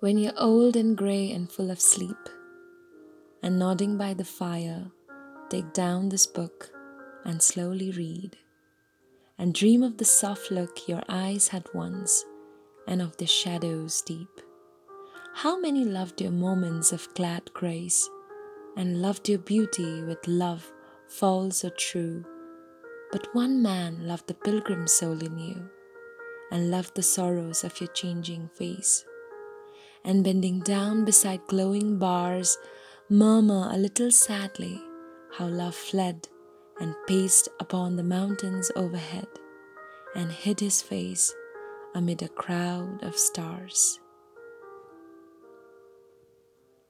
When you're old and grey and full of sleep, and nodding by the fire, take down this book and slowly read, and dream of the soft look your eyes had once, and of the shadows deep. How many loved your moments of glad grace, and loved your beauty with love false or true? But one man loved the pilgrim soul in you, and loved the sorrows of your changing face. And bending down beside glowing bars, murmur a little sadly how love fled and paced upon the mountains overhead, and hid his face amid a crowd of stars.